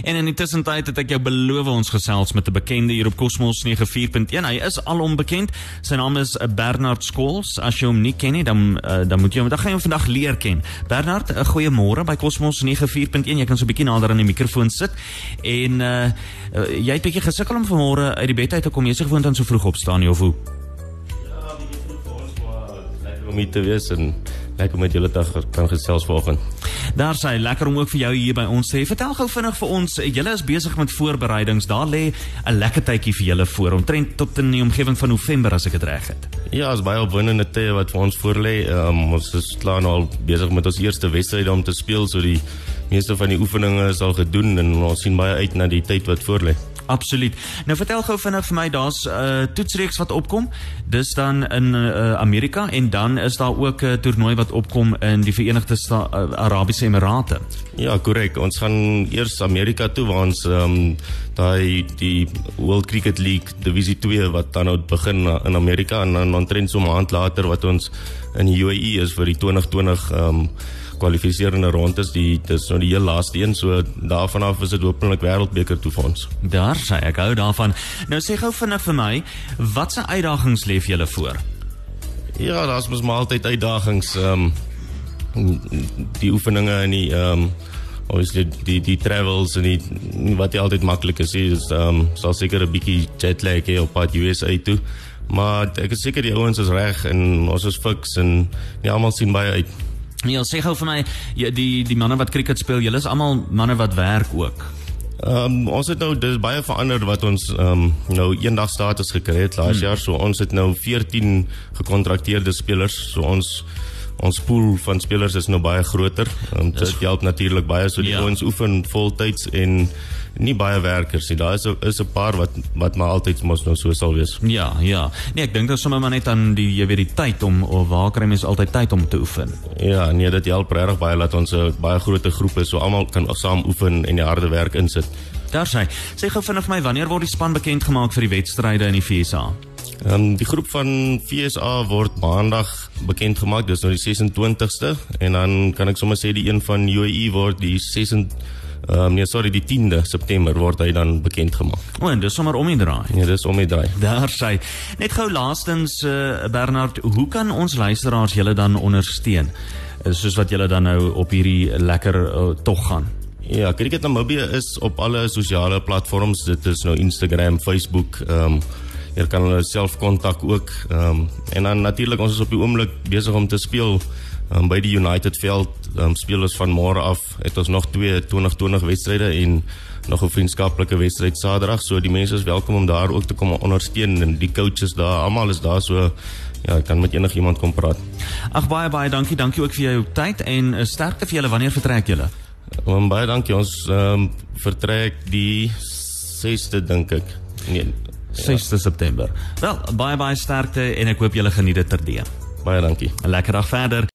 En in die tussentyd het ek jou beloof ons gesels met 'n bekende hier op Cosmos 94.1. Hy is alom bekend. Sy naam is Bernard Skols. As jy hom nie ken nie, dan uh, dan moet jy hom dan gaan jy hom vandag leer ken. Bernard, 'n goeie môre by Cosmos 94.1. Jy kan so 'n bietjie nader aan die mikrofoon sit. En uh, uh jy het bietjie gesukkel om vanmôre uit die bed uit te kom. Jy sê gewoond dan so vroeg opstaan nie of hoe? Ja, bietjie vroeg vir ons maar lekker om hier te wees en lekker met julle dag kan gesels vanoggend. Daar sê lekker om ook vir jou hier by ons te hê. Vertel gou vinnig vir ons, julle is besig met voorbereidings. Daar lê 'n lekker tydjie vir julle voor, omtrent tot in die omgewing van November as ek dit reg het. Ja, is baie opwindende tye wat vir ons voorlê. Um, ons is klaar nou al besig met ons eerste wedstryd om te speel, so die meeste van die oefeninge is al gedoen en ons sien baie uit na die tyd wat voorlê. Absoluut. Nou vertel gou vinnig vir my, daar's 'n uh, toetsreeks wat opkom. Dis dan in uh, Amerika en dan is daar ook 'n uh, toernooi wat opkom in die Verenigde Sta uh, Arabiese Emirate. Ja, korrek. Ons gaan eers Amerika toe waar ons ehm um, daai die World Cricket League Divisie 2 wat dan nou begin in Amerika en dan omtrent so 'n maand later wat ons in die UAE is vir die 2020 ehm um, kwalifiserende rondes die dis nou die heel laaste een so daarvan af is dit hopelik wêreldbeker toe vir ons. Daar sê ek gou daarvan. Nou sê gou vinnig vir my, watse uitdagings lê vir julle voor? Ja, daar's mos maar altyd uitdagings ehm um, die oefeninge en die ehm um, obviously die die travels en die wat jy altyd maklik is, is ehm um, sal seker 'n bietjie jet lag hê op pad USA toe. Maar ek is seker die ouens is reg en ons is fiks en nie almal sien baie uit. Ja, sê gou vir my, jy, die die manne wat cricket speel, julle is almal manne wat werk ook. Ehm um, ons het nou dis baie verander wat ons ehm um, nou eendag status gekry het laas hmm. jaar. So ons het nou 14 gekontrakteerde spelers. So ons ons pool van spelers is nou baie groter. Um, dit help natuurlik baie so die ja. ouens oefen voltyds en nie baie werkers nie. Daar is is 'n paar wat wat maar altyd mos nou so sal wees. Ja, ja. Nee, ek dink dat sommer maar net aan die jy weet die tyd om of waar kry mense altyd tyd om te oefen. Ja, nee, dit help regtig baie dat ons 'n baie groot groep is so almal kan saam oefen en die harde werk insit. Daar sê, sê gou vinnig vir my wanneer word die span bekend gemaak vir die wedstryde in die FSA? Ehm um, die groep van FSA word maandag bekend gemaak. Dis nou die 26ste en dan kan ek sommer sê die een van UAE word die 26 Ehm um, nee, sorry, die 10de September word hy dan bekend gemaak. O, en dis sommer om die draai. Nee, dis om die draai. Daar sê net gou laastens uh, Bernard, hoe kan ons luisteraars julle dan ondersteun? Uh, soos wat julle dan nou op hierdie lekker uh, tog gaan. Ja, Cricket Namibia is op alle sosiale platforms. Dit is nou Instagram, Facebook, ehm um, jy kan hulle self kontak ook. Ehm um, en dan natuurlik ons is op die oomblik besig om te speel um, by die United veld. Um, speel ons van môre af het ons nog twee 2020 wedstryde en nog 'n vriendskaplike wedstryd Saterdag so die mense is welkom om daar ook te kom ondersteun en die coaches daar almal is daar. So ja kan met enigiemand kom praat. Ag baie baie dankie. Dankie ook vir jou tyd en uh, sterkte vir julle. Wanneer vertrek julle? Um, Baie dankie. Ons um, vertrek die 6de dink ek. Nee 6de ja. September. Wel baie baie sterkte en ek hoop julle geniet dit terdee Baie dankie. 'n lekker dag verder